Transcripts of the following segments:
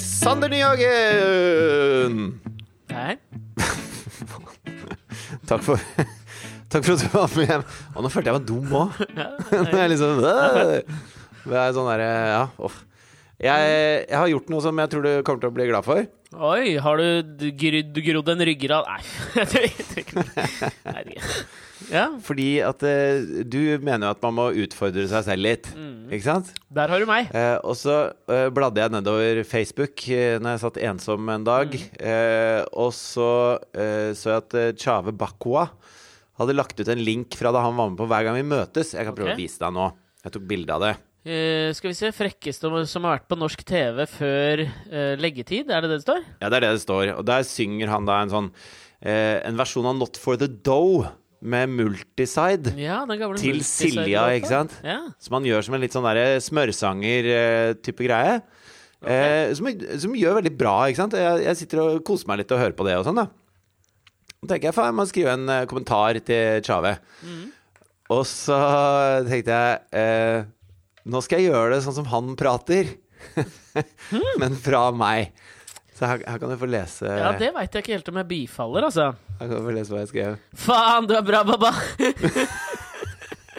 Alexander Nyhagen! Nei. Takk for Takk for at du var med. Og nå følte jeg meg dum òg. Jeg liksom. Det er sånn derre Ja, uff. Jeg, jeg har gjort noe som jeg tror du kommer til å bli glad for. Oi, har du grodd en ryggrad Nei, jeg tror ikke. Ja, Fordi at uh, du mener jo at man må utfordre seg selv litt. Ikke sant? der har du meg. Uh, og så uh, bladde jeg nedover Facebook uh, når jeg satt ensom en dag. Eh, og så så jeg at uh, Chave Bakwa hadde lagt ut en link fra da han var med på Hver gang vi møtes. Jeg kan prøve Ok. å vise deg nå. Jeg tok bilde av det. Uh, skal vi se. Frekkeste som har vært på norsk TV før uh, leggetid, er det det det står? Ja, det er det det står. Og der synger han da en sånn uh, En versjon av Not for the Dough med multiside. Ja, Til. Silja, ikke sant? Ja. Som han gjør som en litt sånn smørsanger-type greie. Eh, som, som gjør veldig bra, ikke sant. Jeg, jeg sitter og koser meg litt og hører på det og sånn, da. Så tenker jeg faen, jeg må skrive en uh, kommentar til Tjave. Og så tenkte jeg eh, Nå skal jeg gjøre det sånn som han prater. Men fra meg. Så her, her kan du få lese ja, det veit jeg ikke helt om jeg bifaller, altså. Her kan du få lese hva jeg skrev. Faen, du er bra, baba!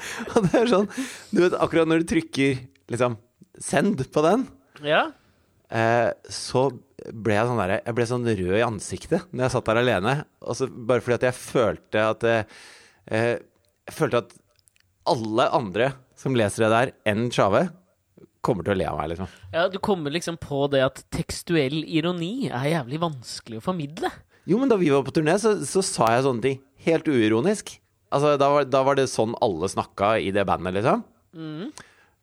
Og det er sånn Du vet, akkurat når du trykker liksom send på den ja. eh, så ble jeg sånn der, Jeg ble sånn rød i ansiktet når jeg satt der alene. Og så bare fordi at jeg følte at eh, eh, Jeg følte at alle andre som leser det der, enn Tjave, kommer til å le av meg, liksom. ja, du kommer liksom på det at tekstuell ironi er jævlig vanskelig å formidle. Jo, men da vi var på turné, så, så sa jeg sånne ting helt uironisk. Altså, da var, da var det sånn alle snakka i det bandet, liksom.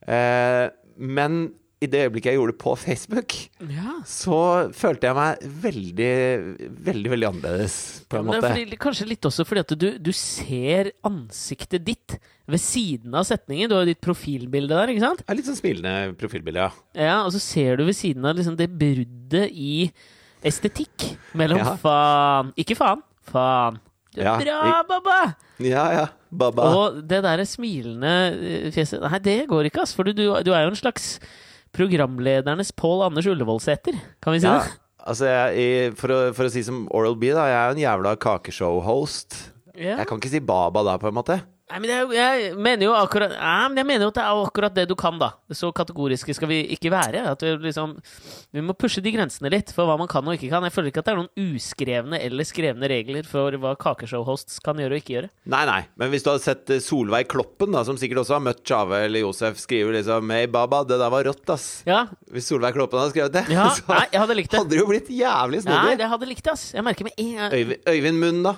Eh, men i det øyeblikket jeg gjorde det på Facebook, Ja. så følte jeg meg veldig, veldig, veldig annerledes, på en ja, måte. fordi, kanskje litt også fordi at du, du ser ansiktet ditt ved siden av setningen. Du har jo ditt profilbilde der, ikke sant? Er litt sånn smilende profilbilde, ja. Ja, Og så ser du ved siden av liksom det bruddet i estetikk mellom Ja. faen Ikke faen. Faen. Du Ja, bra, baba! Ja, ja. Baba. Og det derre smilende eh, fjeset Nei, det går ikke, ass. For du, du, du er jo en slags programledernes Pål Anders Ullevålsæter, kan vi si ja, det? altså, jeg, for, å, for å si som Oral B, da. Jeg er jo en jævla kakeshow-host. Ja. Jeg kan ikke si Baba da, på en måte. Nei, men jeg, jeg mener jo akkurat Nei, men jeg mener jo at det er akkurat det du kan, da. Så kategoriske skal vi ikke være. At vi liksom Vi må pushe de grensene litt for hva man kan og ikke kan. Jeg føler ikke at det er noen uskrevne eller skrevne regler for hva kakeshow-hosts kan gjøre og ikke gjøre. Nei, nei. Men hvis du hadde sett eh, Solveig Kloppen, da, som sikkert også har møtt Tjave eller Josef, skriver liksom Hei, Baba, det der var rått, ass. Ja, Hvis Solveig Kloppen hadde skrevet det, ja så Nei, jeg hadde likt det. hadde det jo blitt jævlig Nei, det hadde likt det, ass. Jeg merker med en gang Øyvind Munn, da?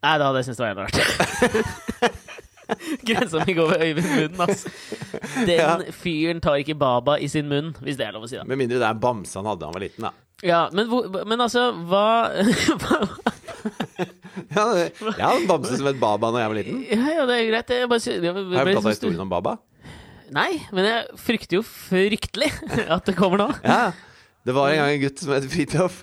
Nei, da hadde jeg syntes det var jævlig rart. Grensa mi går ved Munn, ass. Den Ja. fyren tar ikke baba i sin munn, hvis det er lov å si, da. Med mindre det er en bamse han hadde da han var liten, da. Ja, men, men altså, hva Ja, jeg hadde en bamse som het Baba da jeg var liten. Ja, ja, det er greit. Jeg bare, jeg, jeg jeg, Har du prata historien om Baba? Nei, men jeg frykter jo fryktelig at det kommer nå. Ja. Det var en gang en gutt som het Fridtjof,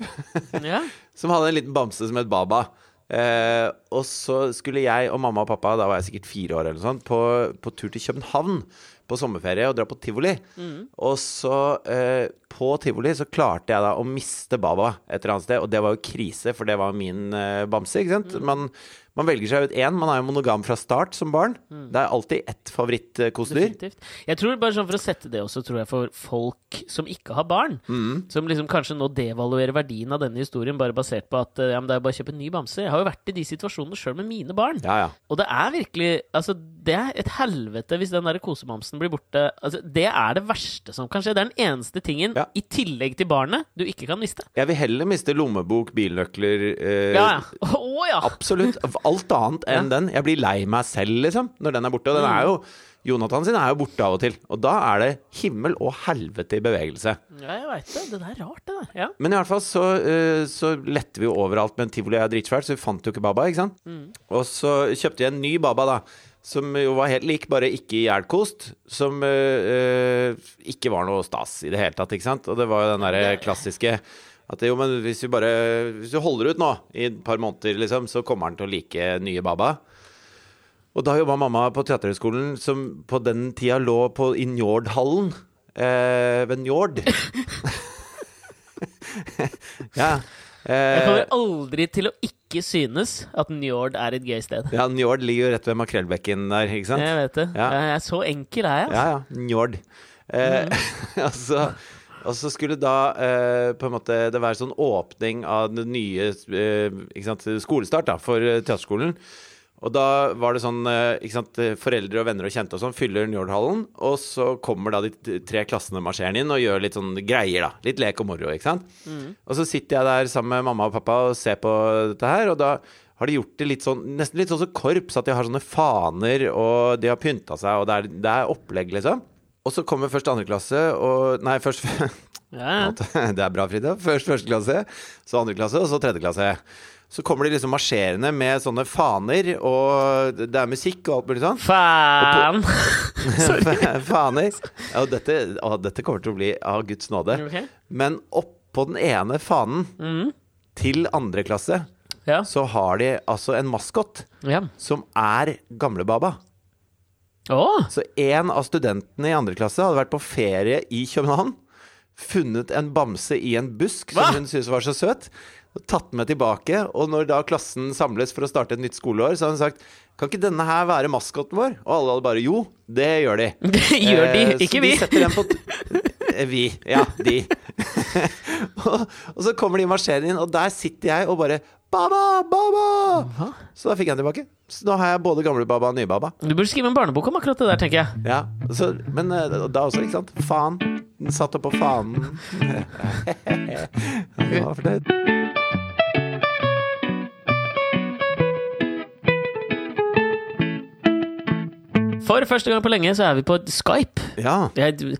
Ja. som hadde en liten bamse som het Baba. Eh, og så skulle jeg og mamma og pappa, da var jeg sikkert fire år, eller noe sånt, på, på tur til København på sommerferie og dra på tivoli. Og så, eh, på tivoli, så klarte jeg da å miste Baba et eller annet sted, og det var jo krise, for det var min eh, bamse, ikke sant? Man, man velger seg ut én, man er jo monogam fra start som barn. Det er alltid ett favorittkosedyr. Definitivt. Jeg tror bare sånn For å sette det også, tror jeg for folk som ikke har barn, som liksom kanskje nå devaluerer verdien av denne historien bare basert på at eh, ja, men det er bare å kjøpe en ny bamse. Jeg har jo vært i de situasjonene sjøl med mine barn. Ja, ja. Og det er virkelig Altså, det er et helvete hvis den der kosebamsen blir borte. Altså, det er det verste som kan skje. Det er den eneste tingen, Ja. i tillegg til barnet, du ikke kan miste. Jeg vil heller miste lommebok, bilnøkler eh, Ja, ja. Å ja! Absolutt. Alt annet enn den. Jeg blir lei meg selv, liksom, når den er borte. Og den er jo Jonathan sin er jo borte av og til. Og da er det himmel og helvete i bevegelse. Ja, jeg veit det. Det der er rart, det der. Ja. Men i hvert fall så, eh, så lette vi jo overalt, med en tivoli er dritsvært, så vi fant jo ikke Baba, ikke sant? Og så kjøpte jeg en ny Baba, da. Som jo var helt lik, bare ikke ihjelkost. Som uh, ikke var noe stas i det hele tatt, ikke sant? Og det var jo den derre klassiske at jo, men hvis du bare Hvis du holder ut nå i et par måneder, liksom, så kommer han til å like nye Baba. Og da jobba mamma på Teaterhøgskolen, som på den tida lå på i Njordhallen. Eh, ved Njord. ja. Jeg Eh, kommer aldri til å ikke synes at Njord er et gøy sted. ja, Njord ligger jo rett ved Makrellbekken der, ikke sant? Jeg vet det. Ja. Jeg er så enkel er jeg. altså. Ja, ja. Njord. Eh, mm. så, og så skulle da eh, på en måte det være sånn åpning av den nye eh, skolestart da, for eh, teaterskolen. Og da var det sånn eh, ikke sant, Foreldre og venner og kjente og sånn fyller Njordhallen. Og så kommer da de tre klassene marsjerende inn og gjør litt sånn greier, da. Litt lek og moro, ikke sant. Og så sitter jeg der sammen med mamma og pappa og ser på dette her, og da har de gjort det litt sånn nesten litt sånn som korps. At de har sånne faner, og de har pynta seg, og det er, det er opplegg, liksom. Og så kommer først andre klasse, og Nei, først Ja. Det er bra, Frida. Først første klasse, så andre klasse, og så tredje klasse. Så kommer de liksom marsjerende med sånne faner, og det er musikk og alt mulig sånn. Faen! faner. Ja, og dette, å, dette kommer til å bli av Guds nåde. Okay. Men oppå den ene fanen mm. til andre klasse, Ja. så har de altså en maskot ja. som er Gamlebaba. Å! Så en av studentene i andre klasse hadde vært på ferie i København. Funnet en bamse i en busk som hun syntes var så søt. Tatt med tilbake. Og når da klassen samles for å starte et nytt skoleår, så har hun sagt Kan ikke denne her være maskoten vår? Og alle hadde bare Jo, det gjør de. Det gjør de, Eh, ikke så vi. De setter den på Eh, vi. Ja, de. og, og så kommer de marsjerende inn, og der sitter jeg og bare Baba! Baba! Så da fikk jeg den tilbake. Så nå har jeg både gamle baba og nye baba. Du burde skrive en barnebok om akkurat det der, tenker jeg. Ja, så, men eh, da også, ikke sant? Faen. Den satt oppå fanen. Jeg var fornøyd. For første gang på lenge så er vi på Skype. Ja. Jeg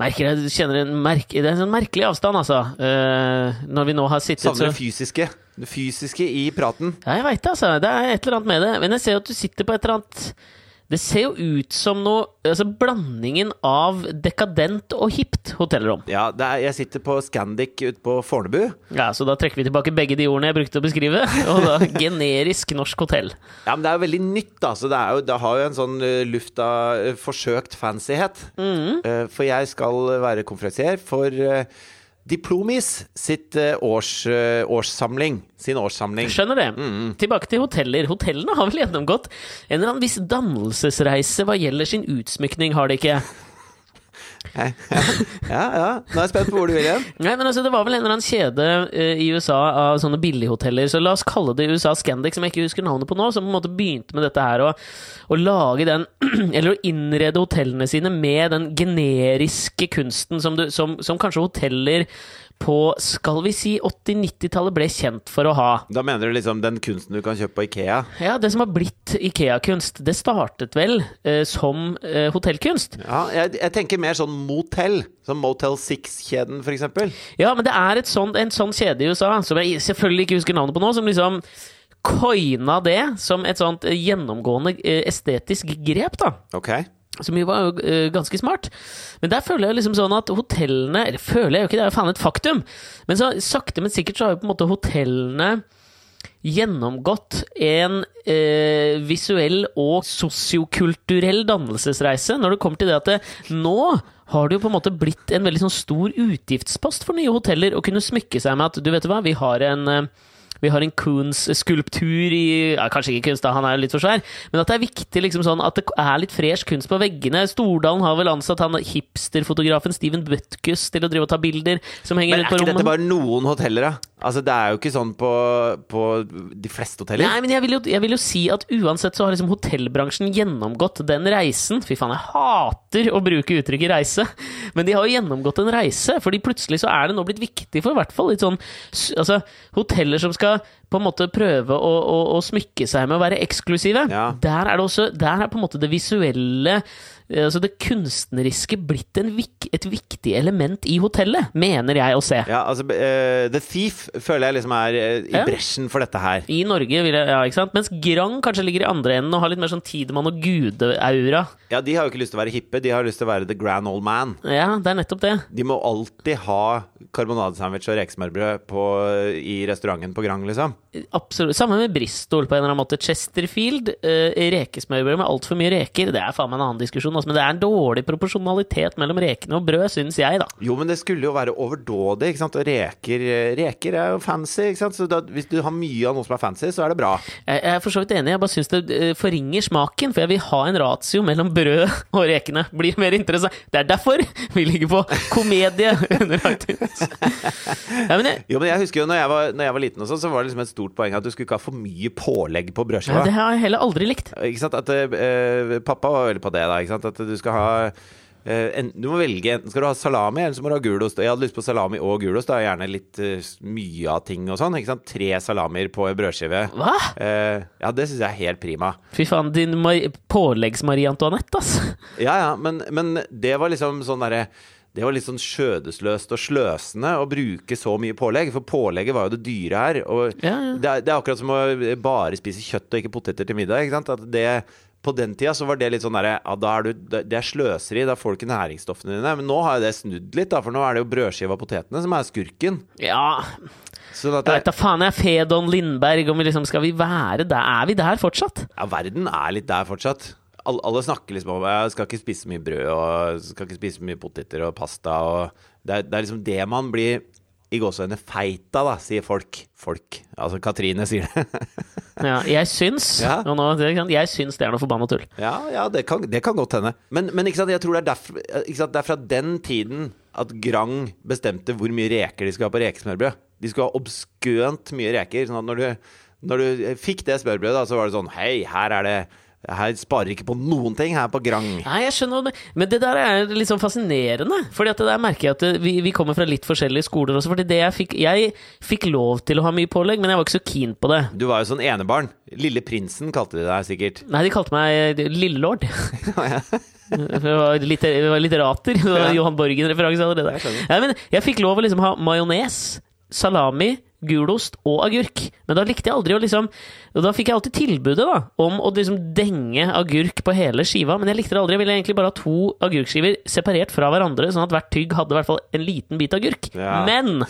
merker jeg kjenner en merke, Det er en sånn merkelig avstand, altså. Uh, når vi nå har sittet Savner det fysiske. Det fysiske i praten. Ja, jeg veit det, altså. Det er et eller annet med det. Men jeg ser jo at du sitter på et eller annet Det ser jo ut som noe Altså blandingen av dekadent og hipt hotellrom. Ja, er, jeg sitter på Scandic ute på Fornebu. Ja, Så da trekker vi tilbake begge de ordene jeg brukte å beskrive. Og da generisk norsk hotell. Ja, men det er jo veldig nytt, da. Så det, er jo, det har jo en sånn eh, luft av eh, forsøkt fancyhet. Eh, for jeg skal være konferansier for Diplomis sitt eh, års, eh, årssamling. Sin årssamling. Skjønner det. Tilbake til hoteller. Hotellene har vel gjennomgått en eller annen viss dannelsesreise hva gjelder sin utsmykning, har de ikke? Ja, ja. Nå er jeg spent på hvor du vil igjen. Nei, men altså, Det var vel en eller annen kjede eh, i USA av sånne billighoteller, så la oss kalle det USA Scandic, som jeg ikke husker navnet på nå, som på en måte begynte med dette her, og, og lage den Eller å innrede hotellene sine med den generiske kunsten som, du, som, som kanskje hoteller på, skal vi si, 80-90-tallet ble kjent for å ha. Da mener du liksom den kunsten du kan kjøpe på Ikea? Ja, det som har blitt Ikea-kunst, det startet vel eh, som eh, hotellkunst. Ja, jeg, jeg tenker mer sånn motell. Som Motel Six-kjeden, for eksempel. Ja, men det er et sånt, en sånn kjede i USA, som jeg selvfølgelig ikke husker navnet på nå, som liksom coina det som et sånt eh, gjennomgående eh, estetisk grep, da. Ok. Som jo var jo eh, ganske smart. Men der føler jeg liksom sånn at hotellene Eller føler jeg jo ikke, det er jo faen et faktum. Men så sakte, men sikkert så har jo på en måte hotellene gjennomgått en eh, visuell og sosiokulturell dannelsesreise når det kommer til det at det, nå har det jo på en måte blitt en veldig sånn stor utgiftspost for nye hoteller å kunne smykke seg med at du vet hva, vi har en eh, vi har en Coons-skulptur i ja, Kanskje ikke kunst, da, han er litt for svær. Men at det er viktig liksom sånn at det er litt fresh kunst på veggene. Stordalen har vel ansatt han hipsterfotografen Steven Butkus til å drive og ta bilder, som henger Men er ikke dette bare noen hoteller, da? Altså, det er jo ikke sånn på, på de fleste hoteller. Nei, men jeg vil, jo, jeg vil jo si at uansett så har liksom hotellbransjen gjennomgått den reisen. Fy faen, jeg hater å bruke uttrykket reise, men de har jo gjennomgått en reise. Fordi plutselig så er det nå blitt viktig for i hvert fall litt sånn Altså, hoteller som skal på en måte prøve å, å, å smykke seg med å være eksklusive. Ja. Der er det også Der er på en måte det visuelle Altså det kunstneriske blitt en vik, et viktig element i hotellet, mener jeg å se. Ja, altså uh, The Thief føler jeg liksom er uh, i Ja. bresjen for dette her. I Norge, vil jeg, ja, ikke sant? Mens Grang kanskje ligger i andre enden og har litt mer sånn Tidemann og Gude-aura. Ja, De har jo ikke lyst til å være hippe, de har lyst til å være the grand old man. Ja, det er nettopp det. De må alltid ha karbonadesandwich og rekesmørbrød i restauranten på Grang, liksom. Absolutt. Samme med Bristol, på en eller annen måte. Chesterfield, uh, rekesmørbrød med altfor mye reker. Det er faen meg en annen diskusjon, altså, men det er en dårlig proporsjonalitet mellom rekene og brød, syns jeg, da. Jo, men det skulle jo være overdådig, ikke sant. Og reker, eh, reker er jo fancy, ikke sant. Så da, hvis du har mye av noe som er fancy, så er det bra. Jeg, jeg er for så vidt enig, jeg bare syns det uh, forringer smaken, for jeg vil ha en ratio mellom brød og rekene. Blir mer interessant. Det er derfor vi ligger på komedie under iTunes. Ja, men jeg, Jo, men jeg husker jo når jeg var, når jeg var liten og sånn, så var det liksom et stort poeng at du skulle ikke ha for mye pålegg på ja, det har jeg heller aldri likt. Ikke sant? At, eh, pappa var veldig på det, da. Ikke sant? At du skal ha Uh, en, Du må velge. Enten skal du ha salami, eller så må du ha gulost. Jeg hadde lyst på salami og gulost. Da. Gjerne litt uh, mye av ting og sånn. Ikke sant? Tre salamier på en brødskive. Hva? Uh, ja, det syns jeg er helt prima. Fy faen, din påleggs-Marie Antoinette, ass. Ja, ja, men, men det var liksom sånn derre det var litt sånn skjødesløst og sløsende å bruke så mye pålegg, for pålegget var jo det dyre her. Og Ja, ja. Det, er, det er akkurat som å bare spise kjøtt og ikke poteter til middag. Ikke sant? At det, på den tida så var det litt sånn derre ja, da er du, det er sløseri, da får du ikke næringsstoffene dine. Men nå har jo det snudd litt, da, for nå er det jo brødskiva og potetene som er skurken. Ja, Sånn jeg veit da faen, jeg er Fedon Lindberg, om vi liksom skal vi være der? Er vi der fortsatt? ja, verden er litt der fortsatt. Alle, alle snakker liksom om jeg skal ikke spise mye brød og skal ikke spise mye poteter og pasta. Og det, er, det er liksom det man blir i gåsehudene feit av, da, sier folk. Folk. Altså Katrine sier det. Ja, jeg syns Ja. og nå, Jeg syns det er noe forbanna tull. ja, ja, det kan, det kan godt hende. Men, men jeg tror det er, derfra, sant, det er fra den tiden at Grang bestemte hvor mye reker de skulle ha på rekesmørbrød. De skulle ha obskønt mye reker. Sånn at når du, når du fikk det smørbrødet, så var det sånn Hei, her er det Her sparer ikke på noen ting her på Grang. Nei, jeg skjønner men det der er litt sånn fascinerende. Fordi at det der merker jeg at vi, vi kommer fra litt forskjellige skoler også. Fordi det jeg fikk Jeg fikk lov til å ha mye pålegg, men jeg var ikke så keen på det. Du var jo sånn enebarn. Lille prinsen kalte de deg sikkert. Nei, de kalte meg Lillelord. Det var litt, det var litterater. Det var. Johan Borgen-referanse allerede. Jeg. Ja, men jeg fikk lov å liksom ha majones, salami, gulost og agurk. Men da likte jeg aldri å liksom Da fikk jeg alltid tilbudet da om å liksom denge agurk på hele skiva, men jeg likte det aldri. Jeg ville egentlig bare ha to agurkskiver separert fra hverandre, sånn at hvert tygg hadde i hvert fall en liten bit agurk. Ja. Men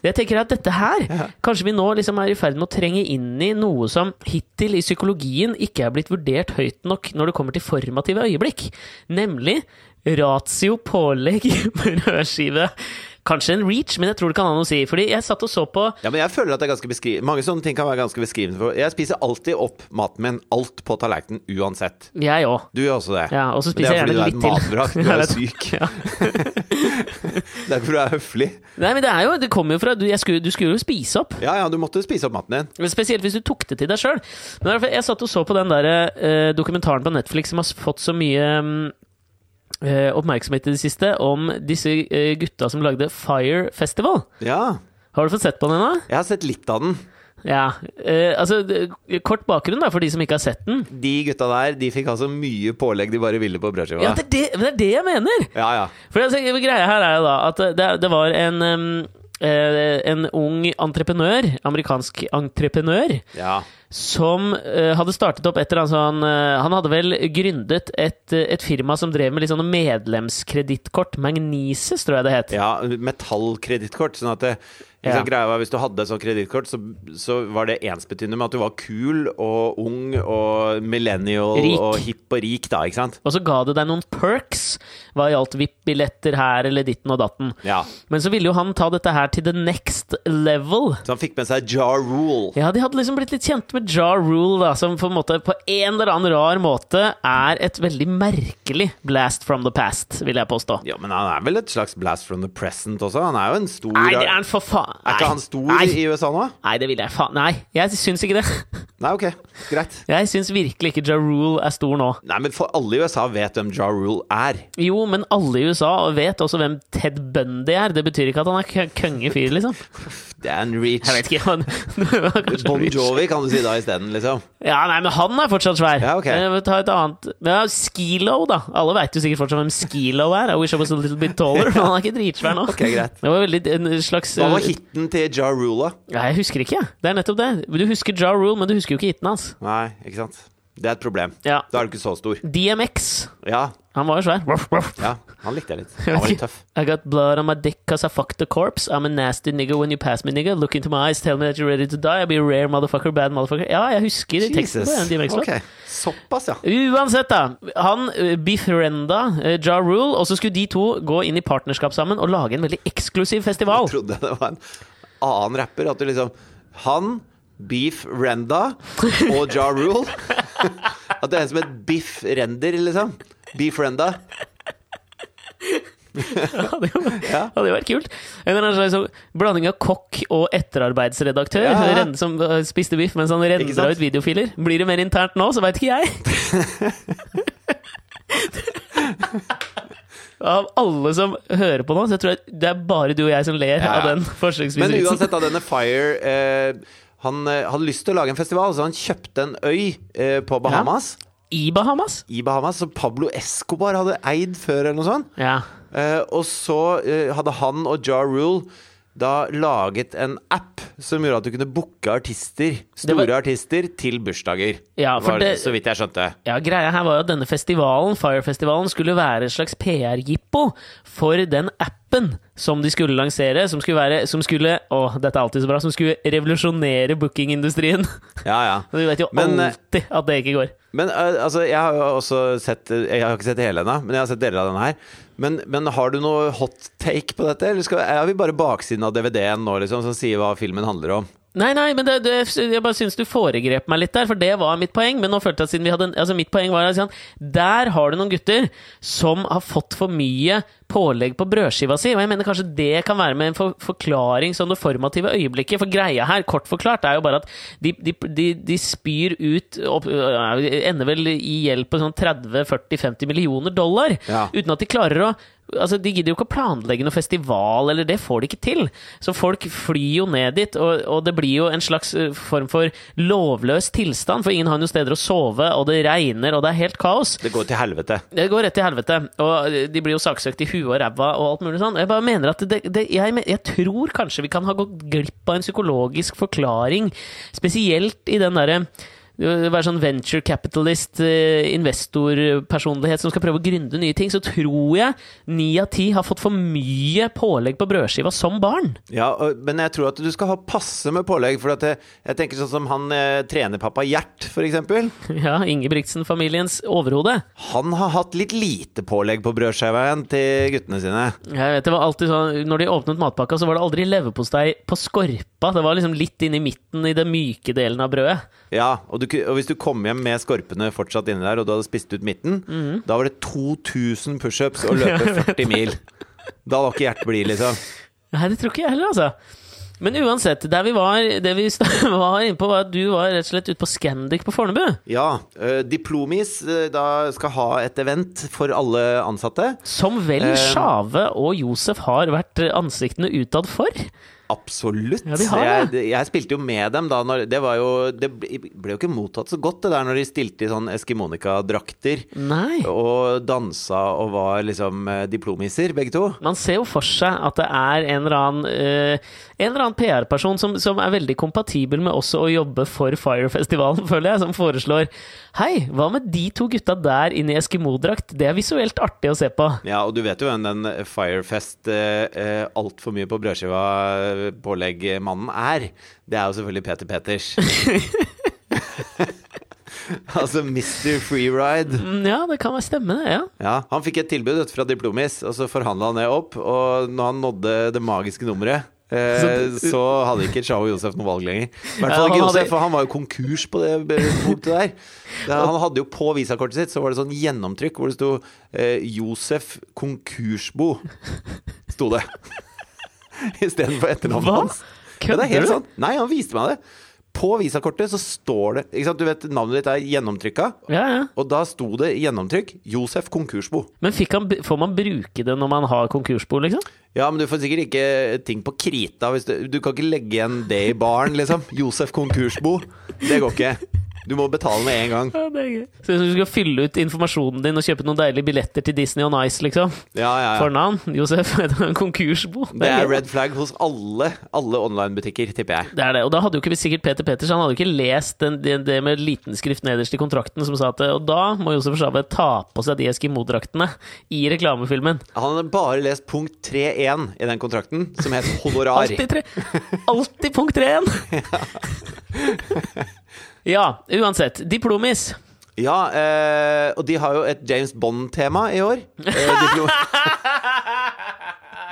jeg tenker at dette her, kanskje vi nå liksom er i ferd med å trenge inn i noe som hittil i psykologien ikke er blitt vurdert høyt nok når det kommer til formative øyeblikk. Nemlig ratio pålegg brødskive. Kanskje en reach, men jeg tror det kan ha noe å si. Fordi jeg satt og så på Ja, men jeg føler at det er ganske beskri Mange sånne ting kan være ganske beskrivende. Jeg spiser alltid opp maten min, alt på tallerkenen, uansett. Jeg òg. Du gjør også det. Ja, og så spiser det jeg er fordi gjerne litt du er til. et matvrak. Du er syk. Ja. Det er fordi du er høflig. Nei, men det er jo Det kommer jo fra Du, skulle, du skulle jo spise opp. Ja, ja, du måtte spise opp maten din. Men Spesielt hvis du tok det til deg sjøl. Jeg satt og så på den der, uh, dokumentaren på Netflix som har fått så mye eh, oppmerksomhet i det siste, om disse eh, gutta som lagde Fire Festival. Ja. Har du fått sett på den ennå? Jeg har sett litt av den. Ja. eh, altså, kort bakgrunn da, for de som ikke har sett den. De gutta der, de fikk altså mye pålegg de bare ville på brødskiva. Ja, det er det, det er det jeg mener! ja, ja. For altså, greia her er jo da at det, det var en um, eh, en ung entreprenør, amerikansk entreprenør, ja. Som uh, hadde startet opp et eller annet sånn eh, Han hadde vel gründet et, uh, et firma som drev med litt sånne medlemskredittkort. Magnesis, tror jeg det het. Ja, metallkredittkort. Sånn at det, Ja. greia var, Hvis du hadde et sånt kredittkort, så, så var det ensbetydende med at du var kul og ung og millennial Rik. og hipp og rik, da, ikke sant? Og så ga det deg noen perks hva gjaldt VIP-billetter her eller ditten og datten. Ja. Men så ville jo han ta dette her til the next level. Så han fikk med seg Jar Rule. Ja, de hadde liksom blitt litt kjent med Ja Rule, da, som på en måte på en eller annen rar måte er et veldig merkelig blast from the past, vil jeg påstå. Ja, men han er vel et slags blast from the present også? Han er jo en stor Nei, det er han for faen Er ikke han stor Nei. i USA nå? Nei, det vil jeg faen Nei, jeg syns ikke det. Nei, ok, greit. Jeg syns virkelig ikke Ja Rule er stor nå. Nei, men for alle i USA vet hvem Ja Rule er. Jo, men alle i USA vet også hvem Ted Bundy er. Det betyr ikke at han er køngefyr, liksom. Det er en reach. Jeg vet ikke. Han, det Bon. Jovi kan du si da isteden, liksom. Ja, nei, men han er fortsatt svær. Ja, ok. Jeg vil ta et annet ja, Skilo, da. Alle veit jo sikkert fortsatt hvem Skilo er. I wish I was a little bit taller. Men han er ikke dritsvær nå. Ok, greit. Det var veldig en slags Hva var hiten til Ja Rule, da? Ja, jeg husker ikke. Det er nettopp det. Du husker Ja Rule, men du husker jo ikke hiten hans. Nei, ikke sant. Det er et problem. Ja. Da er du ikke så stor. DMX. Ja, Han var jo svær. Ruff, ruff. ja. Han likte jeg litt. Han var litt tøff. I got blood on my dick cause I fucked the corpse. I'm a nasty nigga when you pass me, nigga. Look into my eyes, tell me that you're ready to die. I'll be a rare motherfucker, bad motherfucker. Ja, jeg husker teksten på en DMX-låt. Okay. Såpass, ja. Uansett, da. Han uh, befrienda uh, Ja Rule, og så skulle de to gå inn i partnerskap sammen og lage en veldig eksklusiv festival. Jeg trodde det var en annen rapper. At du liksom Han, Beef Renda og Ja Rule. At det er en som het Biff Render, liksom. Beef Renda. hadde jo hadde jo vært kult. En eller annen slags sånn blanding av kokk og etterarbeidsredaktør Ja, ja. Som uh, spiste biff mens han rensa ut videofiler. Blir det mer internt nå, så veit ikke jeg. Av alle som hører på nå, så jeg tror jeg det er bare du og jeg som ler Ja, ja. av den Men uansett, da, denne Fire eh, Han eh, hadde lyst til å lage en festival, så han kjøpte en øy eh, på Bahamas. I Bahamas? I Bahamas, Som Pablo Escobar hadde eid før, eller noe sånt. Ja. Eh, og så eh, hadde han og Ja Rule da laget en app som gjorde at du kunne booke artister, store var- artister, til bursdager. Ja, var, det- Så vidt jeg skjønte. Ja, greia her var jo at denne festivalen, Fire-festivalen, skulle være et slags PR-jippo for den appen som de skulle lansere, som skulle være Som skulle Å, dette er alltid så bra. Som skulle revolusjonere bookingindustrien. Ja, ja. Du vet jo Men, eh, alltid at det ikke går. Men eh, altså, jeg har jo også sett Jeg har ikke sett hele ennå, men jeg har sett deler av denne her. Men, men har du noe hot take på dette, eller skal, er vi bare baksiden av DVD-en nå, liksom, som sier hva filmen handler om? Nei, nei, men det, det, jeg bare syns du foregrep meg litt der, for det var mitt poeng. Men nå følte jeg at siden vi hadde en, altså mitt poeng var at sånn, Der har du noen gutter som har fått for mye pålegg på brødskiva si. Og jeg mener kanskje det kan være med en for, forklaring som det formative øyeblikket. For greia her, kort forklart, er jo bare at de, de, de, de spyr ut opp, øh, Ender vel i gjeld på sånn 30-40-50 millioner dollar. Ja. Uten at de klarer å Altså, De gidder jo ikke å planlegge noe festival, eller det får de ikke til. Så folk flyr jo ned dit, og, og det blir jo en slags eh, form for lovløs tilstand. For ingen har noen steder å sove, og det regner, og det er helt kaos. Det går til helvete. Det går rett til helvete, og de blir jo saksøkt i huet og ræva og alt mulig sånn. Jeg bare mener at det, det, jeg, jeg tror kanskje vi kan ha gått glipp av en psykologisk forklaring, spesielt i den derre være sånn venture capitalist, eh, investorpersonlighet som skal prøve å gründe nye ting, så tror jeg ni av ti har fått for mye pålegg på brødskiva som barn. Ja, men jeg tror at du skal ha passe med pålegg. For jeg, jeg tenker sånn som han eh, trenerpappa Gjert, eksempel. Ja, Ingebrigtsen-familiens overhode. Han har hatt litt lite pålegg på brødskiven til guttene sine. Jeg vet, det var alltid sånn, Når de åpnet matpakka, så var det aldri leverpostei på skorpa. Det var liksom litt inn i midten, i den myke delen av brødet. Ja, og, du, og hvis du kom hjem med skorpene fortsatt inni der, og du hadde spist ut midten, Mhm. da var det 2000 pushups og løpe 40 mil. Da var ikke hjertet blid, liksom. Nei, det tror ikke jeg heller, altså. Men uansett, der vi var, det vi var inne på, var at du var rett og slett ute på Scandic på Fornebu. Ja, Uh, Diplomis uh, da skal ha et event for alle ansatte. Som vel Sjave Sjave og Josef har vært ansiktene utad for. Absolutt. Ja, de har jeg, jeg spilte jo med dem da. Når, det, var jo, det ble jo ikke mottatt så godt, det der når de stilte i sånn Eskimonika-drakter. Og dansa og var liksom eh, diplomiser, begge to. Man ser jo for seg at det er en eller annen, uh, annen PR-person som, som er veldig kompatibel med også å jobbe for Fire-festivalen, føler jeg, som foreslår Hei, hva med de to gutta der inne i Eskimo-drakt? Det er visuelt artig å se på. Ja, og du vet jo hvem den Firefest uh, uh, altfor mye på brødskiva-pålegg-mannen er. Det er jo selvfølgelig Peter Peters. altså Mr. Freeride. Mm, Ja, det kan være stemme, det. ja. Ja, han fikk et tilbud fra Diplomis, og så forhandla han det opp. Og når han nådde det magiske nummeret, eh, Så- hadde ikke Chao Josef noe valg lenger. I hvert fall ikke Josef, for han var jo konkurs på det punktet der. Han hadde jo på visakortet sitt så var det sånn gjennomtrykk hvor det sto eh, 'Josef Konkursbo'. Sto det. Istedenfor etternavnet Hva? hans. Ja, det er helt du? sant. Nei, han viste meg det. På visakortet så står det ikke sant? Du vet Navnet ditt er gjennomtrykka. Ja, ja. Og da sto det gjennomtrykk 'Josef Konkursbo'. Men han, får man bruke det når man har konkursbo, liksom? Ja, men du får sikkert ikke ting på krita. Du, du kan ikke legge igjen det i baren, liksom. Josef Konkursbo. Det går ikke. Du må betale med en gang. Ja, det er gøy. Så du skal fylle ut informasjonen din og kjøpe noen deilige billetter til Disney on Ice, liksom? Ja, ja, ja. Fornavn? Josef? Er det en konkursbo? Det er red flag hos alle, alle online-butikker, tipper jeg. Det er det. Og da hadde jo ikke sikkert Peter Peters Han hadde jo ikke lest den, det, det med liten skrift nederst i kontrakten som sa at Og da må Josef Shabbe ta på seg de Eskimo-draktene i reklamefilmen. Han hadde bare lest punkt 3.1 i den kontrakten, som het honorar. Alltid punkt tre igjen! Ja, uansett. Diplomis. Ja, eh, og de har jo et James Bond-tema i år. Eh,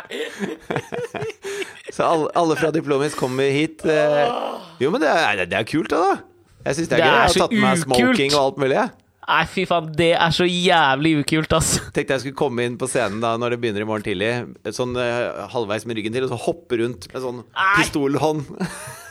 Så alle, alle fra Diplomis kommer hit. Eh. Jo, men det er, det er kult, det, da. Jeg syns det er Det gøy. er Jeg har tatt med meg smoking og alt mulig. Nei, fy faen, det er så jævlig ukult, ass. Tenkte jeg skulle komme inn på scenen da når det begynner i morgen tidlig, sånn eh, halvveis med ryggen til, og så hoppe rundt med sånn pistolhånd.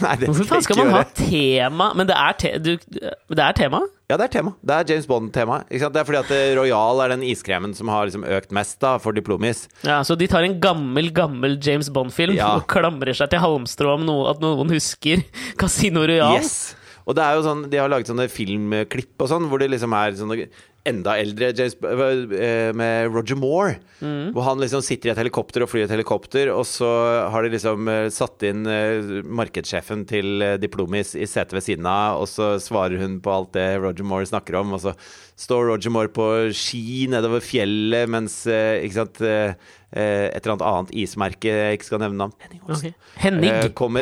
Nei, det Hvorfor faen skal man ha tema Men det er, te du, det er tema? Ja, det er tema. Det er James Bond-tema. Det er fordi at eh, Royal er den iskremen som har liksom økt mest da for Diplomis. Ja, Så de tar en gammel, gammel James Bond-film Ja. og klamrer seg til halmstrå om noe, at noen husker Casino Royal? Yes! Og det er jo sånn, de har laget sånne filmklipp og sånn, hvor det liksom er sånne enda eldre James, eh, med Roger Moore. Hvor han liksom sitter i et helikopter og flyr et helikopter, og så har de liksom eh, satt inn eh, markedssjefen til Diplomis i setet ved siden av, og så svarer hun på alt det Roger Moore snakker om, og så står Roger Moore på ski nedover fjellet mens ikke sant, et eller annet annet ismerke jeg ikke skal nevne navn. Henning Olsen. Okay. Henning.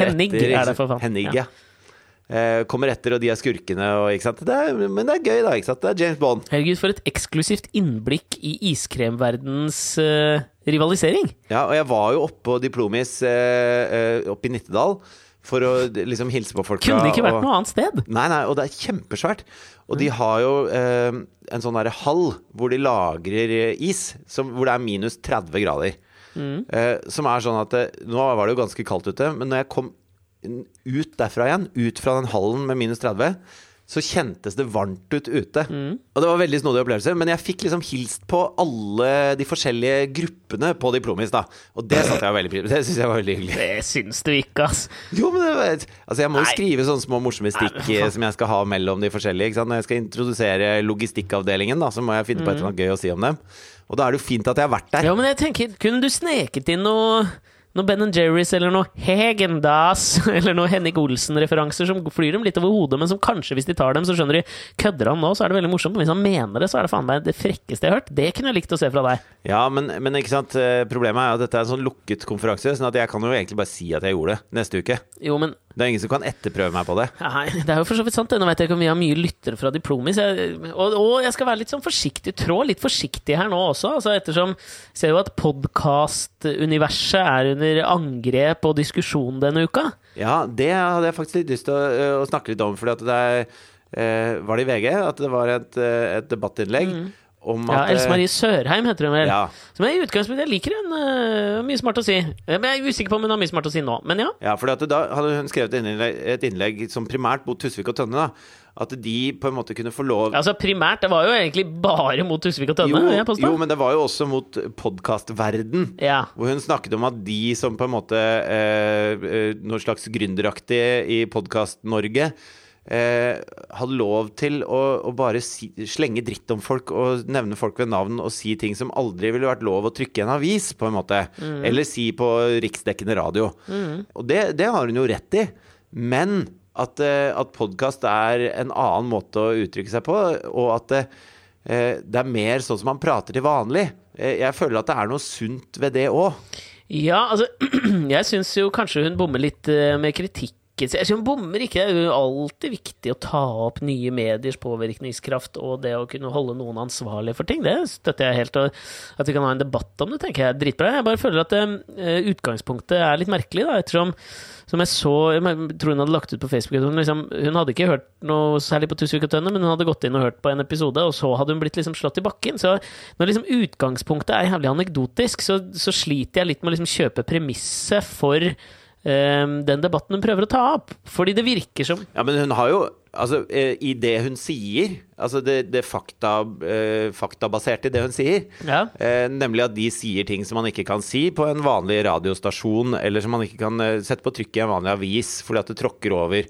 Henning etter, er det, for faen. Henning, Ja. ja. Eh, kommer etter, og de er skurkene, og? Det er, men det er gøy, da. Det er James Bond. Herregud, for et eksklusivt innblikk i iskremverdens uh, rivalisering. Ja, og jeg var jo oppe på Diplomis uh, uh, oppe i Nittedal for å liksom hilse på folk. Kunne det ikke vært og, noe annet sted? Nei, nei, og det er kjempesvært. Og de har jo en sånn derre hall hvor de lagrer is, som, hvor det er minus 30 grader. Eh, som er sånn at Nå var det jo ganske kaldt ute, men når jeg kom ut derfra igjen, ut fra den hallen med minus 30, så kjentes det varmt ut ute. Og det var veldig snodig opplevelse. Men jeg fikk liksom hilst på alle de forskjellige gruppene på Diplomis, da. Og det satte jeg veldig pris på. Det syns jeg var veldig hyggelig. Det syns du ikke, ass. Jo, men det var, altså jeg må jo skrive sånne små morsomme stikk Nei, som jeg skal ha mellom de forskjellige. Ikke sant? Når jeg skal introdusere logistikkavdelingen, da, så må jeg finne på et eller annet gøy å si om dem. Og da er det jo fint at jeg har vært der. Ja, men jeg tenker, kunne du sneket inn noe noe Ben Jerry's eller noe Hegendas eller noe Henrik Olsen-referanser som flyr dem litt over hodet, men som kanskje, hvis de tar dem, så skjønner de Kødder han nå, så er det veldig morsomt. Men hvis han mener det, så er det faen meg det frekkeste jeg har hørt. Det kunne jeg likt å se fra deg. Ja, men, men ikke sant? eh, problemet er at dette er en sånn lukket konferanse, sånn at jeg kan jo egentlig bare si at jeg gjorde det neste uke. Jo, men Det er ingen som kan etterprøve meg på det. Nei, det er jo for så vidt sant. Nå vet jeg ikke om vi har mye lyttere fra Diplomis. Jeg, og, og jeg skal være litt sånn forsiktig, trå litt forsiktig her nå også. Altså ettersom jeg ser jo at podkastuniverset er under angrep og diskusjon denne uka. Ja, det hadde jeg faktisk litt lyst til å, eh, å snakke litt om, fordi at det er eh, Var det i VG at det var et, eh, et debattinnlegg om at Ja, Else eh, Marie Sørheim heter hun vel. Ja. Som jeg i utgangspunktet jeg liker hun. Uh, mye smart å si. Jeg er usikker på om hun har mye smart å si nå, men ja. Ja, for da hadde hun skrevet et innlegg, et innlegg som primært mot Tusvik og Tønne. da At de på en måte kunne få lov Altså Primært, det var jo egentlig bare mot Tusvik og Tønne. jo, jo, men det var jo også mot podkastverden. Ja. Hvor hun snakket om at de som på en måte eh, eh, Noe slags gründeraktige i Podkast-Norge eh, hadde lov til å, å bare si, slenge dritt om folk og nevne folk ved navn og si ting som aldri ville vært lov å trykke i en avis, på en måte. Eller si på riksdekkende radio. Og det, det har hun jo rett i. Men at, eh, at podkast er en annen måte å uttrykke seg på, og at det, eh, det er mer sånn som man prater til vanlig. Eh, Jeg føler at det er noe sunt ved det òg. Ja, altså Jeg syns jo kanskje hun bommer litt med kritikk. Jeg synes hun bommer ikke. Det er alltid viktig å ta opp nye mediers påvirkningskraft og det å kunne holde noen ansvarlig for ting. Det støtter jeg helt. Og at vi kan ha en debatt om det, tenker jeg er dritbra. Jeg bare føler at uh, utgangspunktet er litt merkelig, da, ettersom som jeg så Jeg tror hun hadde lagt ut på Facebook hun, liksom, hun hadde ikke hørt noe særlig på Tusvik og Tønne, men hun hadde gått inn og hørt på en episode, og så hadde hun blitt liksom slått i bakken. Så når liksom utgangspunktet er jævlig anekdotisk, så, så sliter jeg litt med å liksom kjøpe premisset for den debatten hun prøver å ta opp. Fordi det virker som Ja, men hun har jo Altså, eh, i det hun sier, altså det, det fakta, eh, faktabaserte i det hun sier, Ja. eh, nemlig at de sier ting som man ikke kan si på en vanlig radiostasjon, eller som man ikke kan sette på trykk i en vanlig avis fordi at det tråkker over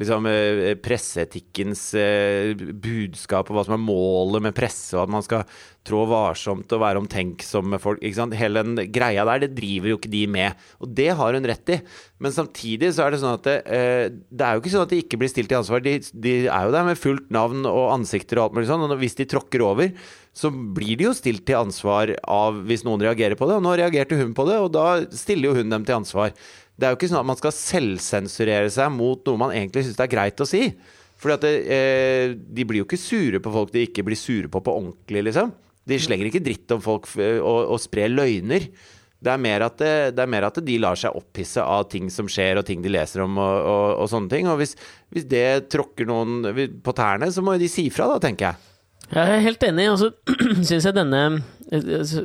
liksom, eh, presseetikkens eh, budskap og hva som er målet med presse, og at man skal trå varsomt og være omtenksom med folk. Ikke sant? Hele den greia der, det driver jo ikke de med. Og det har hun rett i. Men samtidig så er det sånn at det, eh, det er jo ikke sånn at de ikke blir stilt til ansvar. De, de er jo der med fullt navn og ansikter og alt mulig sånn. Og hvis de tråkker over, så blir de jo stilt til ansvar av hvis noen reagerer på det. Og nå reagerte hun på det, og da stiller jo hun dem til ansvar. Det er jo ikke sånn at man skal selvsensurere seg mot noe man egentlig syns er greit å si. Fordi at det, eh, De blir jo ikke sure på folk de ikke blir sure på på ordentlig, liksom. De slenger ikke dritt om folk eh, og, og sprer løgner. Det er, mer at det, det er mer at de lar seg opphisse av ting som skjer, og ting de leser om, og, og, og sånne ting. Og hvis, hvis det tråkker noen på tærne, så må de si fra, da, tenker jeg. Jeg er helt enig. Og så syns jeg denne,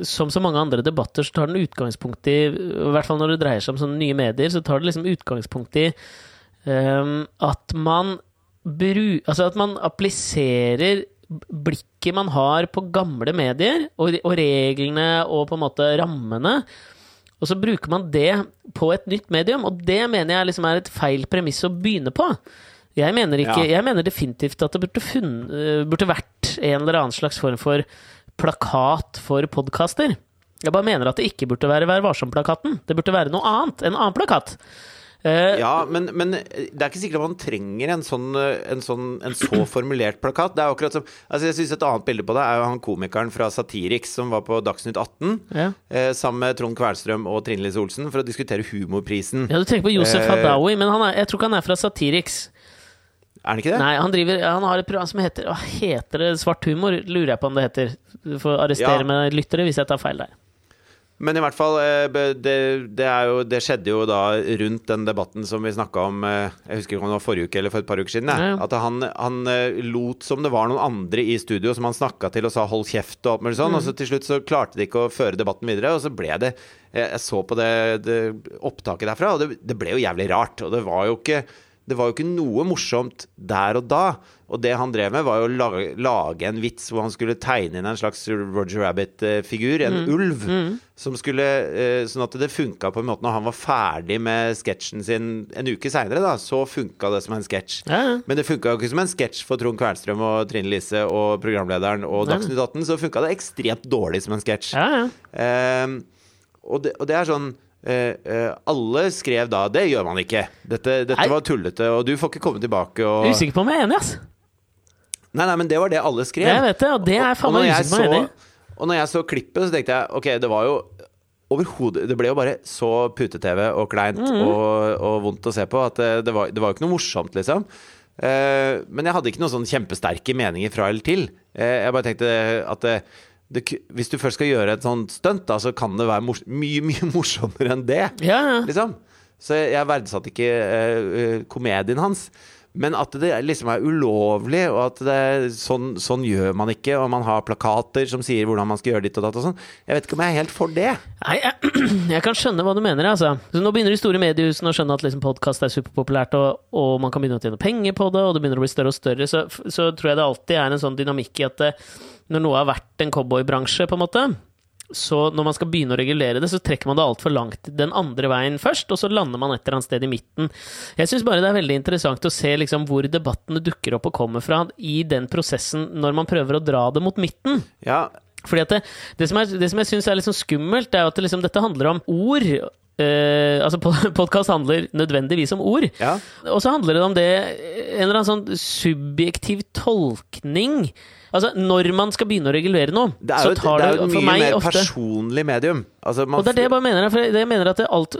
som så mange andre debatter, så tar den utgangspunkt i I hvert fall når det dreier seg om sånne nye medier, så tar det liksom utgangspunkt i um, at man bru, Altså at man appliserer blikket man har på gamle medier, og, og reglene og på en måte rammene, og så bruker man det på et nytt medium, og det mener jeg liksom er et feil premiss å begynne på. Jeg mener, ikke, Ja. jeg mener definitivt at det burde, funn, eh, burde vært en eller annen slags form for plakat for podkaster. Jeg bare mener at det ikke burde være Vær varsom-plakaten. Det burde være noe annet. En annen plakat. Uh, Ja, men, men det er ikke sikkert man trenger en sånn, en sånn en så formulert plakat. Det er akkurat som altså Jeg synes Et annet bilde på det er jo han komikeren fra Satiriks som var på Dagsnytt 18 ja. eh, sammen med Trond Kvernstrøm og Trine Lise Olsen for å diskutere humorprisen. ja, du tenker på Josef Eh, Hadaoui, men han er, jeg tror ikke han er fra Satiriks. Er han ikke det? Nei, han, driver, han har et program som heter Hva heter det? Svart humor, lurer jeg på om det heter. Du får arrestere Ja. med lyttere hvis jeg tar feil der. Men i hvert fall, eh, det, det, jo, det skjedde jo da rundt den debatten som vi snakka om eh, Jeg husker ikke om det var forrige uke eller for et par uker siden. Ja. At han, han eh, lot som det var noen andre i studio som han snakka til og sa 'hold kjeft' og alt mulig sånn. Og så til slutt så klarte de ikke å føre debatten videre, og så ble det Jeg, så på det, det opptaket derfra, og det, det ble jo jævlig rart. Og det var jo ikke det var jo ikke noe morsomt der og da. Og det han drev med, var jo å lage, lage en vits hvor han skulle tegne inn en slags Roger Rabbit-figur, en ulv. Som skulle, eh, sånn at det funka på en måte når han var ferdig med sketsjen sin en uke seinere. Så funka det som en sketsj. Ja, ja. Men det funka jo ikke som en sketsj for Trond Kvernstrøm og Trine Lise og programlederen og. Dagsnytt 18. Så funka det ekstremt dårlig som en sketsj. Ja. Ehm, og, og det er sånn eh, eh, Alle skrev da Det gjør man ikke. Dette, dette var tullete, og du får ikke komme tilbake og Jeg er usikker på om jeg er enig, ass. Nei, nei, men det var det alle skrev. Jeg vet det, og det er faen meg usikker på om jeg er enig. Og når jeg så klippet, så tenkte jeg ok, det var jo overhodet Det ble jo bare så pute-TV og kleint Mhm. og, og vondt å se på at det, det, var, det var jo ikke noe morsomt, liksom. Eh, men jeg hadde ikke noen sånn kjempesterke meninger fra eller til. Eh, jeg bare tenkte at det, hvis du først skal gjøre et sånt stunt, da, så kan det være mors mye, mye morsommere enn det. Ja. Liksom. Så jeg, verdsatte ikke eh, eh, komedien hans. Men at det liksom er ulovlig, og at det, sånn, sånn gjør man ikke, og man har plakater som sier hvordan man skal gjøre ditt og datt og sånn. Jeg vet ikke om jeg er helt for det. Nei, jeg, jeg kan skjønne hva du mener. Altså. Så nå begynner de store mediehusene å skjønne at liksom podkast er superpopulært, og, og man kan begynne å tjene penger på det, og det begynner å bli større og større. Så, så tror jeg det alltid er en sånn dynamikk i at det, når noe har vært en cowboybransje, på en måte, så når man skal begynne å regulere det, så trekker man det altfor langt den andre veien først, og så lander man et eller annet sted i midten. Jeg syns bare det er veldig interessant å se liksom hvor debattene dukker opp og kommer fra i den prosessen, når man prøver å dra det mot midten. Ja, Fordi det, det, som, er, det som jeg syns er sånn skummelt, er jo at det liksom, dette handler om ord. Uh, altså Podkast handler nødvendigvis om ord. ja. Og så handler det om det En eller annen sånn subjektiv tolkning. Altså, når man skal begynne å regulere noe, Det er så jo, tar det det, er jo et mye mer ofte personlig medium. Altså, man og det er det jeg bare mener. For jeg mener at det alt,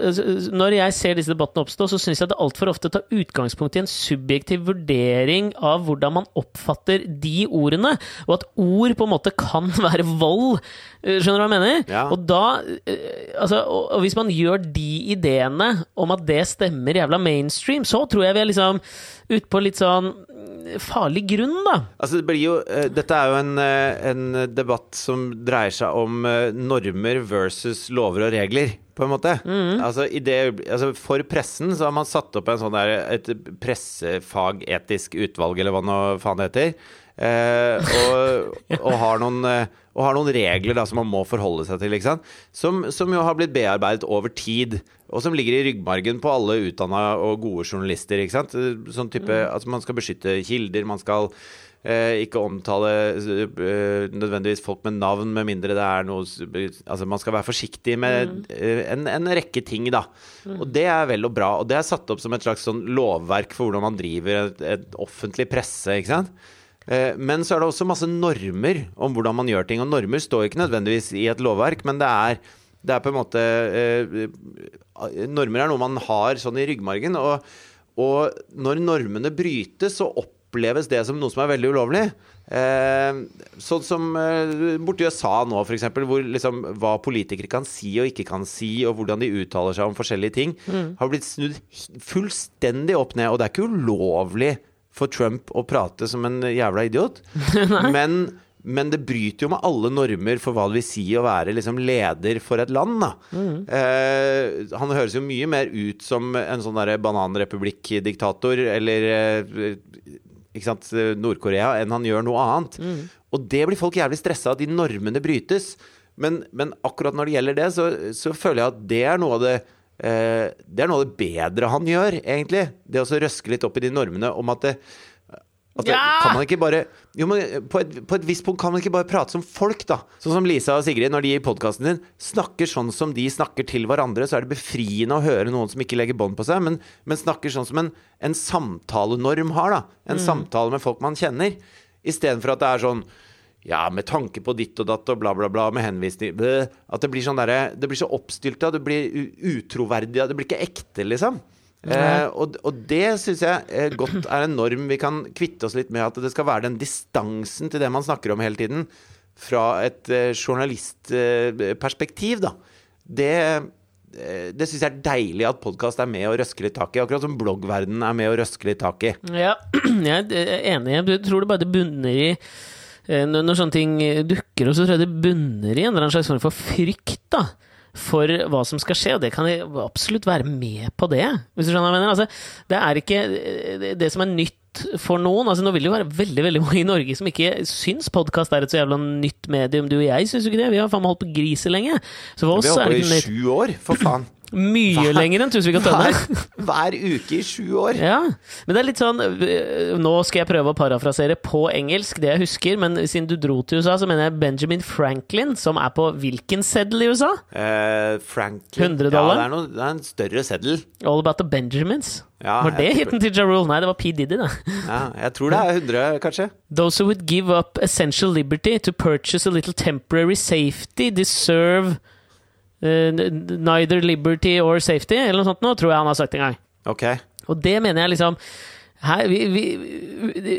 når jeg ser disse debattene oppstå, så syns jeg det altfor ofte tar utgangspunkt i en subjektiv vurdering av hvordan man oppfatter de ordene, og at ord på en måte kan være vold. Skjønner du hva jeg mener? Ja. Og da eh, altså, og hvis man gjør de ideene om at det stemmer jævla mainstream, så tror jeg vi er liksom ute på litt sånn mm, farlig grunn, da. Altså, det blir jo, eh, dette er jo en, eh, en debatt som dreier seg om eh, normer versus lover og regler, på en måte. Altså, i det, altså, for pressen så har man satt opp en sånn der, et pressefagetisk utvalg, eller hva nå faen det heter. Eh, og, og, har noen, og har noen regler da, som man må forholde seg til. Ikke sant? Som, som jo har blitt bearbeidet over tid, og som ligger i ryggmargen på alle utdanna og gode journalister. Ikke sant? Sånn type, Mm. altså Man skal beskytte kilder, man skal eh, ikke omtale eh, nødvendigvis folk med navn, med mindre det er noe Altså Man skal være forsiktig med Mm. eh, en, en rekke ting, da. Og det er vel og bra. Og det er satt opp som et slags sånn lovverk for hvordan man driver et, et offentlig presse, ikke sant. Eh, Men så er det også masse normer om hvordan man gjør ting. Og normer står ikke nødvendigvis i et lovverk, men det er, det er på en måte eh, Normer er noe man har sånn i ryggmargen. Og, og når normene brytes, så oppleves det som noe som er veldig ulovlig. Eh, sånn som eh, borti USA nå, f.eks., hvor liksom hva politikere kan si og ikke kan si, og hvordan de uttaler seg om forskjellige ting, har blitt snudd fullstendig opp ned. Og det er ikke ulovlig for Trump å prate som en jævla idiot, men men det bryter jo med alle normer for hva det vil si å være liksom leder for et land. Da. Eh, han høres jo mye mer ut som en sånn bananrepublikk-diktator eller eh, Nord-Korea enn han gjør noe annet. Og det blir folk jævlig stressa av, de normene brytes. Men, men akkurat når det gjelder det, så, så føler jeg at det er noe av det eh, Det er noe av det bedre han gjør, egentlig. Det å røske litt opp i de normene om at det, det, Ja! Kan man ikke bare jo, men på, et, på et visst punkt kan man ikke bare prate som folk, da. Sånn som Lisa og Sigrid, når de i podkasten din snakker sånn som de snakker til hverandre, så er det befriende å høre noen som ikke legger bånd på seg, men, men snakker sånn som en, en samtalenorm har, da. En samtale med folk man kjenner. Istedenfor at det er sånn ja, med tanke på ditt og datt og bla, bla, bla, med henvisning At det blir sånn derre Det blir så oppstylta, det blir utroverdig, det blir ikke ekte, liksom. Eh, og, og det syns jeg eh, godt er en norm vi kan kvitte oss litt med. At det skal være den distansen til det man snakker om hele tiden, fra et eh, journalistperspektiv, da. Det, eh, det syns jeg er deilig at podkast er med og røske litt tak i. Akkurat som bloggverdenen er med og røske litt tak i. Ja, jeg er enig. Jeg tror det bare det bunner i eh, når sånne ting dukker opp, så tror jeg det bunner i en eller annen slags form for frykt, da. For hva som skal skje, og det kan jeg absolutt være med på det. Hvis du skjønner hva jeg mener. Altså, det er ikke det- som er nytt for noen. Altså, nå vil det jo være veldig veldig mange i Norge som ikke syns podkast er et så jævla nytt medium. Du og jeg syns jo ikke det. Vi har faen meg holdt på griset lenge. Så for Vi har holdt på i sju år, for faen. Mye hver, lenger enn Tusvik og Tønne. Hver, hver uke i sju år. Ja, men det er litt sånn øh, Nå skal jeg prøve å parafrasere på engelsk det jeg husker, men siden du dro til USA, så mener jeg Benjamin Franklin, som er på hvilken seddel i USA? Eh, Franklin 100 dollar? Ja, det er, noe, det er en større seddel. All About the Benjamins. Ja, var det hiten til Jarul? Nei, det var P. Diddy, det. Ja, jeg tror det er 100, kanskje. Those who would give up essential liberty to purchase a little temporary safety deserve neither liberty or safety, eller noe sånt nå, tror jeg han har sagt en gang. Okay. Og det mener jeg liksom her, vi, vi,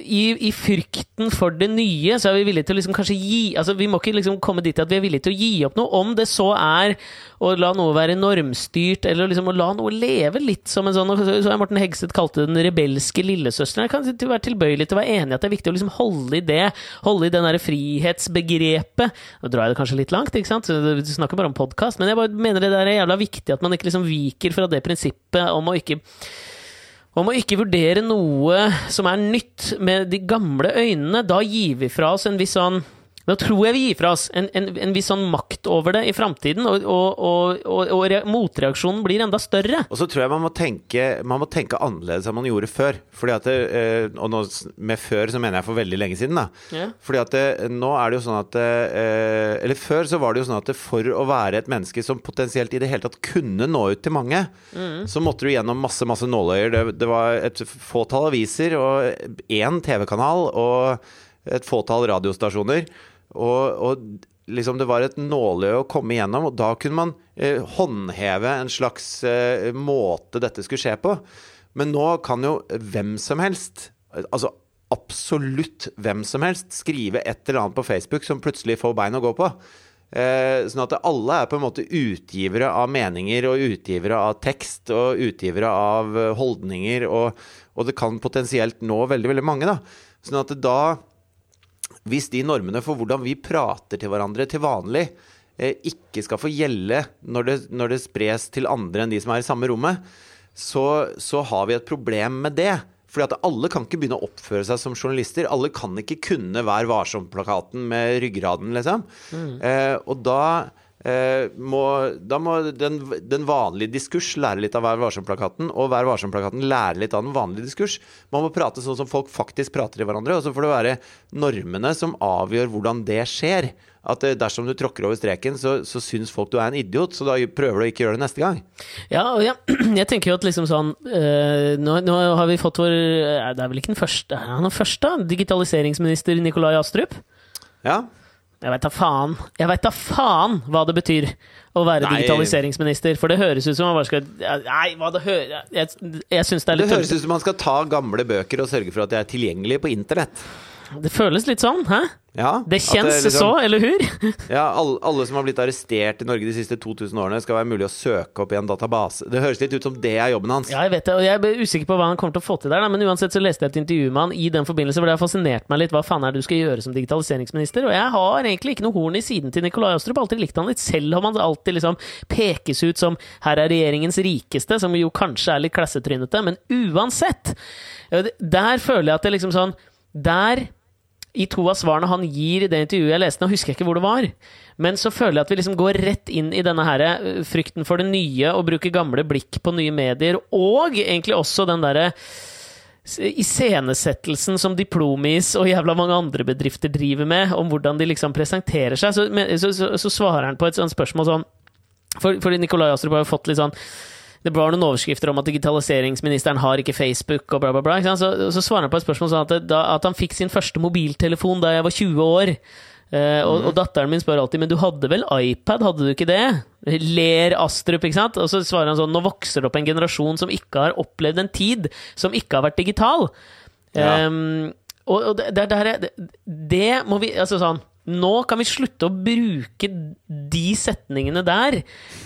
i, I frykten for det nye, så er vi villige til å liksom kanskje gi altså Vi må ikke liksom komme dit at vi er villige til å gi opp noe, om det så er å la noe være normstyrt, eller liksom å la noe leve litt som en sånn Så har Morten Hegseth kalte det den rebelske lillesøsteren. Jeg kan være tilbøyelig til å være enig i at det er viktig å liksom holde i det, holde i den der frihetsbegrepet. Nå drar jeg det kanskje litt langt, ikke sant? Du snakker bare om podkast, men jeg bare mener det der er jævla viktig at man ikke liksom viker fra det prinsippet om å ikke om å ikke vurdere noe som er nytt med de gamle øynene, da gir vi fra oss en viss sånn Da tror jeg vi gir fra oss en, en, en viss sånn makt over det i framtiden, og, og, og, og, motreaksjonen blir enda større. Og så tror jeg man må tenke, man må tenke annerledes enn man gjorde før. Fordi at eh, Og nå, med før så mener jeg for veldig lenge siden, da. Ja. Fordi at det, nå er det jo sånn at eh, Eller før så var det jo sånn at for å være et menneske som potensielt i det hele tatt kunne nå ut til mange, så måtte du gjennom masse, masse nåløyer. Det, det var et fåtall aviser og én TV-kanal og et fåtall radiostasjoner. Og, og liksom det var et nåløye å komme igjennom, og da kunne man eh, håndheve en slags eh, måte dette skulle skje på. Men nå kan jo hvem som helst, altså absolutt hvem som helst, skrive et eller annet på Facebook som plutselig får bein å gå på. Eh, sånn at alle er på en måte utgivere av meninger og utgivere av tekst og utgivere av eh, holdninger, og, og det kan potensielt nå veldig, veldig mange. da. Sånn at da hvis de normene for hvordan vi prater til hverandre til vanlig, eh, ikke skal få gjelde når det, når det spres til andre enn de som er i samme rommet, så, så har vi et problem med det. Fordi at alle kan ikke begynne å oppføre seg som journalister. Alle kan ikke kunne Vær varsom-plakaten med ryggraden, liksom. Eh, og da må, da må den, den vanlige diskurs lære litt av Vær varsom-plakaten, og Vær varsom-plakaten lære litt av den vanlige diskurs. Man må prate sånn som folk faktisk prater i hverandre, og så får det være normene som avgjør hvordan det skjer. At eh, dersom du tråkker over streken, så, så syns folk du er en idiot, så da prøver du å ikke gjøre det neste gang. Ja, og jeg, jeg tenker jo at liksom sånn øh, nå, nå har vi fått vår eh, Det er vel ikke den første Er han den første? Digitaliseringsminister Nikolai Astrup? Ja, Jeg veit da faen. Jeg vet da faen hva det betyr å være Nei. digitaliseringsminister. For det høres ut som man bare skal Nei, hva det hører Jeg, jeg syns det er Det litt høres ut som man skal ta gamle bøker og sørge for at de er tilgjengelige på internett. Det føles litt sånn, hæ? Ja, Det kjennes kjennes liksom- så, eller hur? Ja, alle, alle som har blitt arrestert i Norge de siste 2000 årene, skal være mulig å søke opp i en database. Det høres litt ut som det er jobben hans. Ja, jeg vet det, og jeg er usikker på hva han kommer til å få til der, da. men uansett så leste jeg et intervju med han i den forbindelse, hvor det har fascinert meg litt hva faen er det du skal gjøre som digitaliseringsminister, og jeg har egentlig ikke noe horn i siden til Nikolai Astrup, alltid likt han litt, selv om han alltid liksom pekes ut som her er regjeringens rikeste, som jo kanskje er litt klassetrynete, men uansett, der føler jeg at det liksom sånn, der i to av svarene han gir i det intervjuet jeg leste, nå husker jeg ikke hvor det var, men så føler jeg at vi liksom går rett inn i denne her eh, frykten for det nye, og bruker gamle blikk på nye medier, og egentlig også den derre iscenesettelsen som Diplomis og jævla mange andre bedrifter driver med, om hvordan de liksom presenterer seg, så, så, så, så svarer han på et sånt spørsmål sånn for, Fordi Nikolai Astrup har jo fått litt sånn det var noen overskrifter om at digitaliseringsministeren har ikke Facebook, og bla, bla, bla. Så, så svarer han på et spørsmål sånn at, da, at han fikk sin første mobiltelefon da jeg var 20 år. Uh, og, og datteren min spør alltid Men du hadde vel iPad, hadde du ikke det? Ler Astrup, ikke sant? Og så svarer han sånn Nå vokser det opp en generasjon som ikke har opplevd en tid som ikke har vært digital. Ja. Um, og, og det, det, det, det må vi Altså sånn Nå kan vi slutte å bruke de setningene der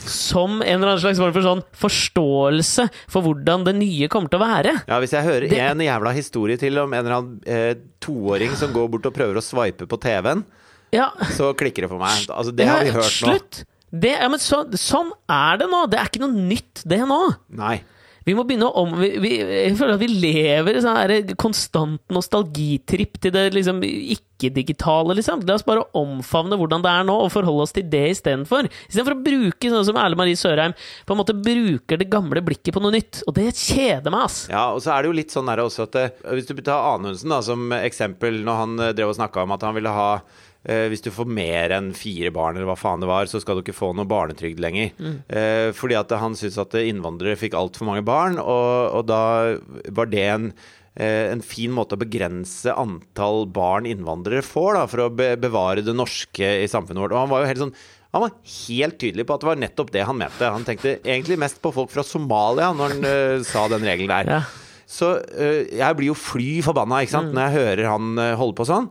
som en eller annen slags form for sånn forståelse for hvordan det nye kommer til å være. Ja, Hvis jeg hører Det- en jævla historie til om en eller annen eh, toåring som går bort og prøver å sveipe på TV-en, Ja, så klikker det for meg. Altså, Det har vi hørt nå. Slutt! Det, ja, men så, sånn er det nå! Det er ikke noe nytt, det nå. Nei. Vi må begynne å om... Vi, vi, jeg føler at vi lever i sånn her konstant nostalgitripp til det liksom ikke-digitale, liksom. La oss bare omfavne hvordan det er nå, og forholde oss til det istedenfor. Istedenfor å bruke sånn som Erle Marie Sørheim på en måte bruker det gamle blikket på noe nytt. Og det kjeder meg, ass. Ja, og så er det jo litt sånn der også at eh, Hvis du tar Anundsen da, som eksempel, når han eh, drev og snakka om at han ville ha eh, hvis du får mer enn fire barn, eller hva faen det var, så skal du ikke få noe barnetrygd lenger. Eh, fordi at han syntes at innvandrere fikk altfor mange barn, og, og da var det en eh, en fin måte å begrense antall barn innvandrere får, da, for å be bevare det norske i samfunnet vårt. Og han var jo helt sånn han var helt tydelig på at det var nettopp det han mente. Han tenkte egentlig mest på folk fra Somalia når han uh, sa den regelen der. Ja. Så uh, jeg blir jo fly forbanna ikke sant? når jeg hører han uh, holde på sånn.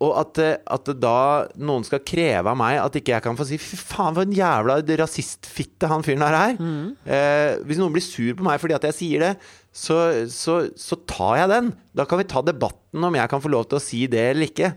Og at, øh, at da noen skal kreve av meg at ikke jeg kan få si Fy faen, for en jævla rasistfitte han fyren her er. Eh, hvis noen blir sur på meg fordi at jeg sier det, så, så, så tar jeg den. Da kan vi ta debatten om jeg kan få lov til å si det eller ikke.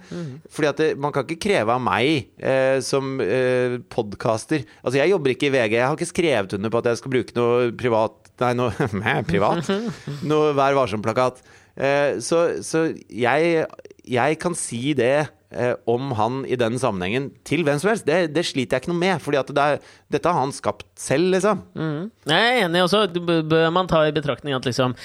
Fordi at det, man kan ikke kreve av meg eh, som eh, podkaster Altså, jeg jobber ikke i VG. Jeg har ikke skrevet under på at jeg skal bruke noe privat Nei, noe privat? Noe Vær varsom-plakat. Eh, så så jeg, jeg kan si det eh, om han i den sammenhengen til hvem som helst. Det, det sliter jeg ikke noe med, at det dette har han skapt selv, liksom. Mm. Jeg er enig også. Bør man ta i betraktning at liksom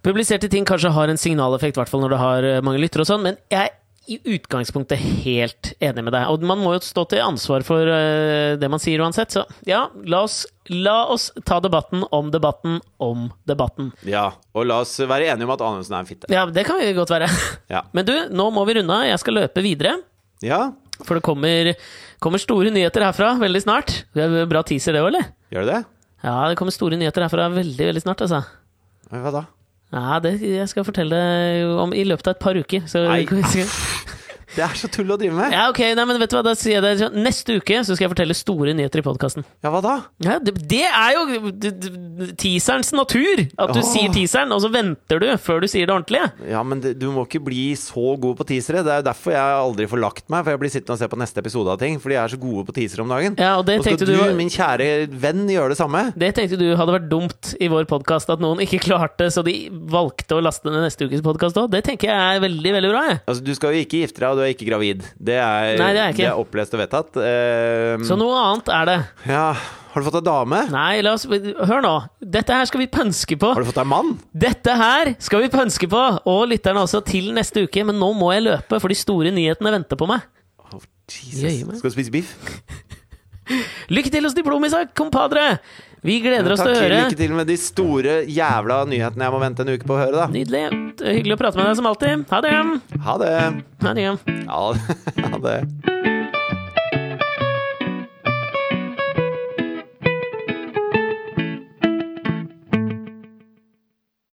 Publiserte ting kanskje har en signaleffekt, i hvert fall når det har eh, mange lyttere og sånn, men jeg er i utgangspunktet helt enig med deg. Og man må jo stå til ansvar for eh, det man sier uansett, så ja, la oss, la oss ta debatten om debatten om debatten. Ja, Og la oss være enige om at Anundsen er en fitte. Ja, det kan vi godt være. Ja. Men du, nå må vi runde av. Jeg skal løpe videre. ja. For det kommer, kommer store nyheter herfra veldig snart. Det er Bra teaser, det òg, eller? Gjør det det? Ja, det kommer store nyheter herfra veldig, veldig snart, altså. Hva da? Ja, det jeg skal fortelle om i løpet av et par uker. Så Nei. Det er så tull å drive med. Ja, ok, nei, men vet du hva, da sier jeg det Neste uke så skal jeg fortelle store nyheter i podkasten. Ja, hva da? Ja, det, det er jo d- d- teaserens natur! At du Åh. sier teaseren, og så venter du før du sier det ordentlige. Ja, men det, du må ikke bli så god på teasere. Det er jo derfor jeg aldri får lagt meg, for jeg blir sittende og se på neste episode av ting. Fordi jeg er så gode på teasere om dagen. Ja, og det Og skal tenkte du, du var- min kjære venn, gjøre det samme? Det tenkte du hadde vært dumt i vår podkast, at noen ikke klarte, så de valgte å laste ned neste ukes podkast òg. Det tenker jeg er veldig, veldig bra. Jeg. Altså, Du skal jo ikke gifte deg, og du er ikke gravid. Det er, Nei, det er ikke. Det er opplest og vedtatt. Uh, Så noe annet er det. ja. Har du fått deg dame? Nei, la oss Hør nå. Dette her skal vi pønske på. Har du fått deg mann? Dette her skal vi pønske på! Og lytterne også, til neste uke. Men nå må jeg løpe, for de store nyhetene venter på meg. Oh, Jesus. meg. Skal du spise biff? Lykke til hos Diplomisak, kompadre! Vi gleder oss til å høre. Lykke til med de store jævla nyhetene jeg må vente en uke på å høre, da. Nydelig. Hyggelig å prate med deg som alltid. Ha det. Ha det. Ha det. Ha det.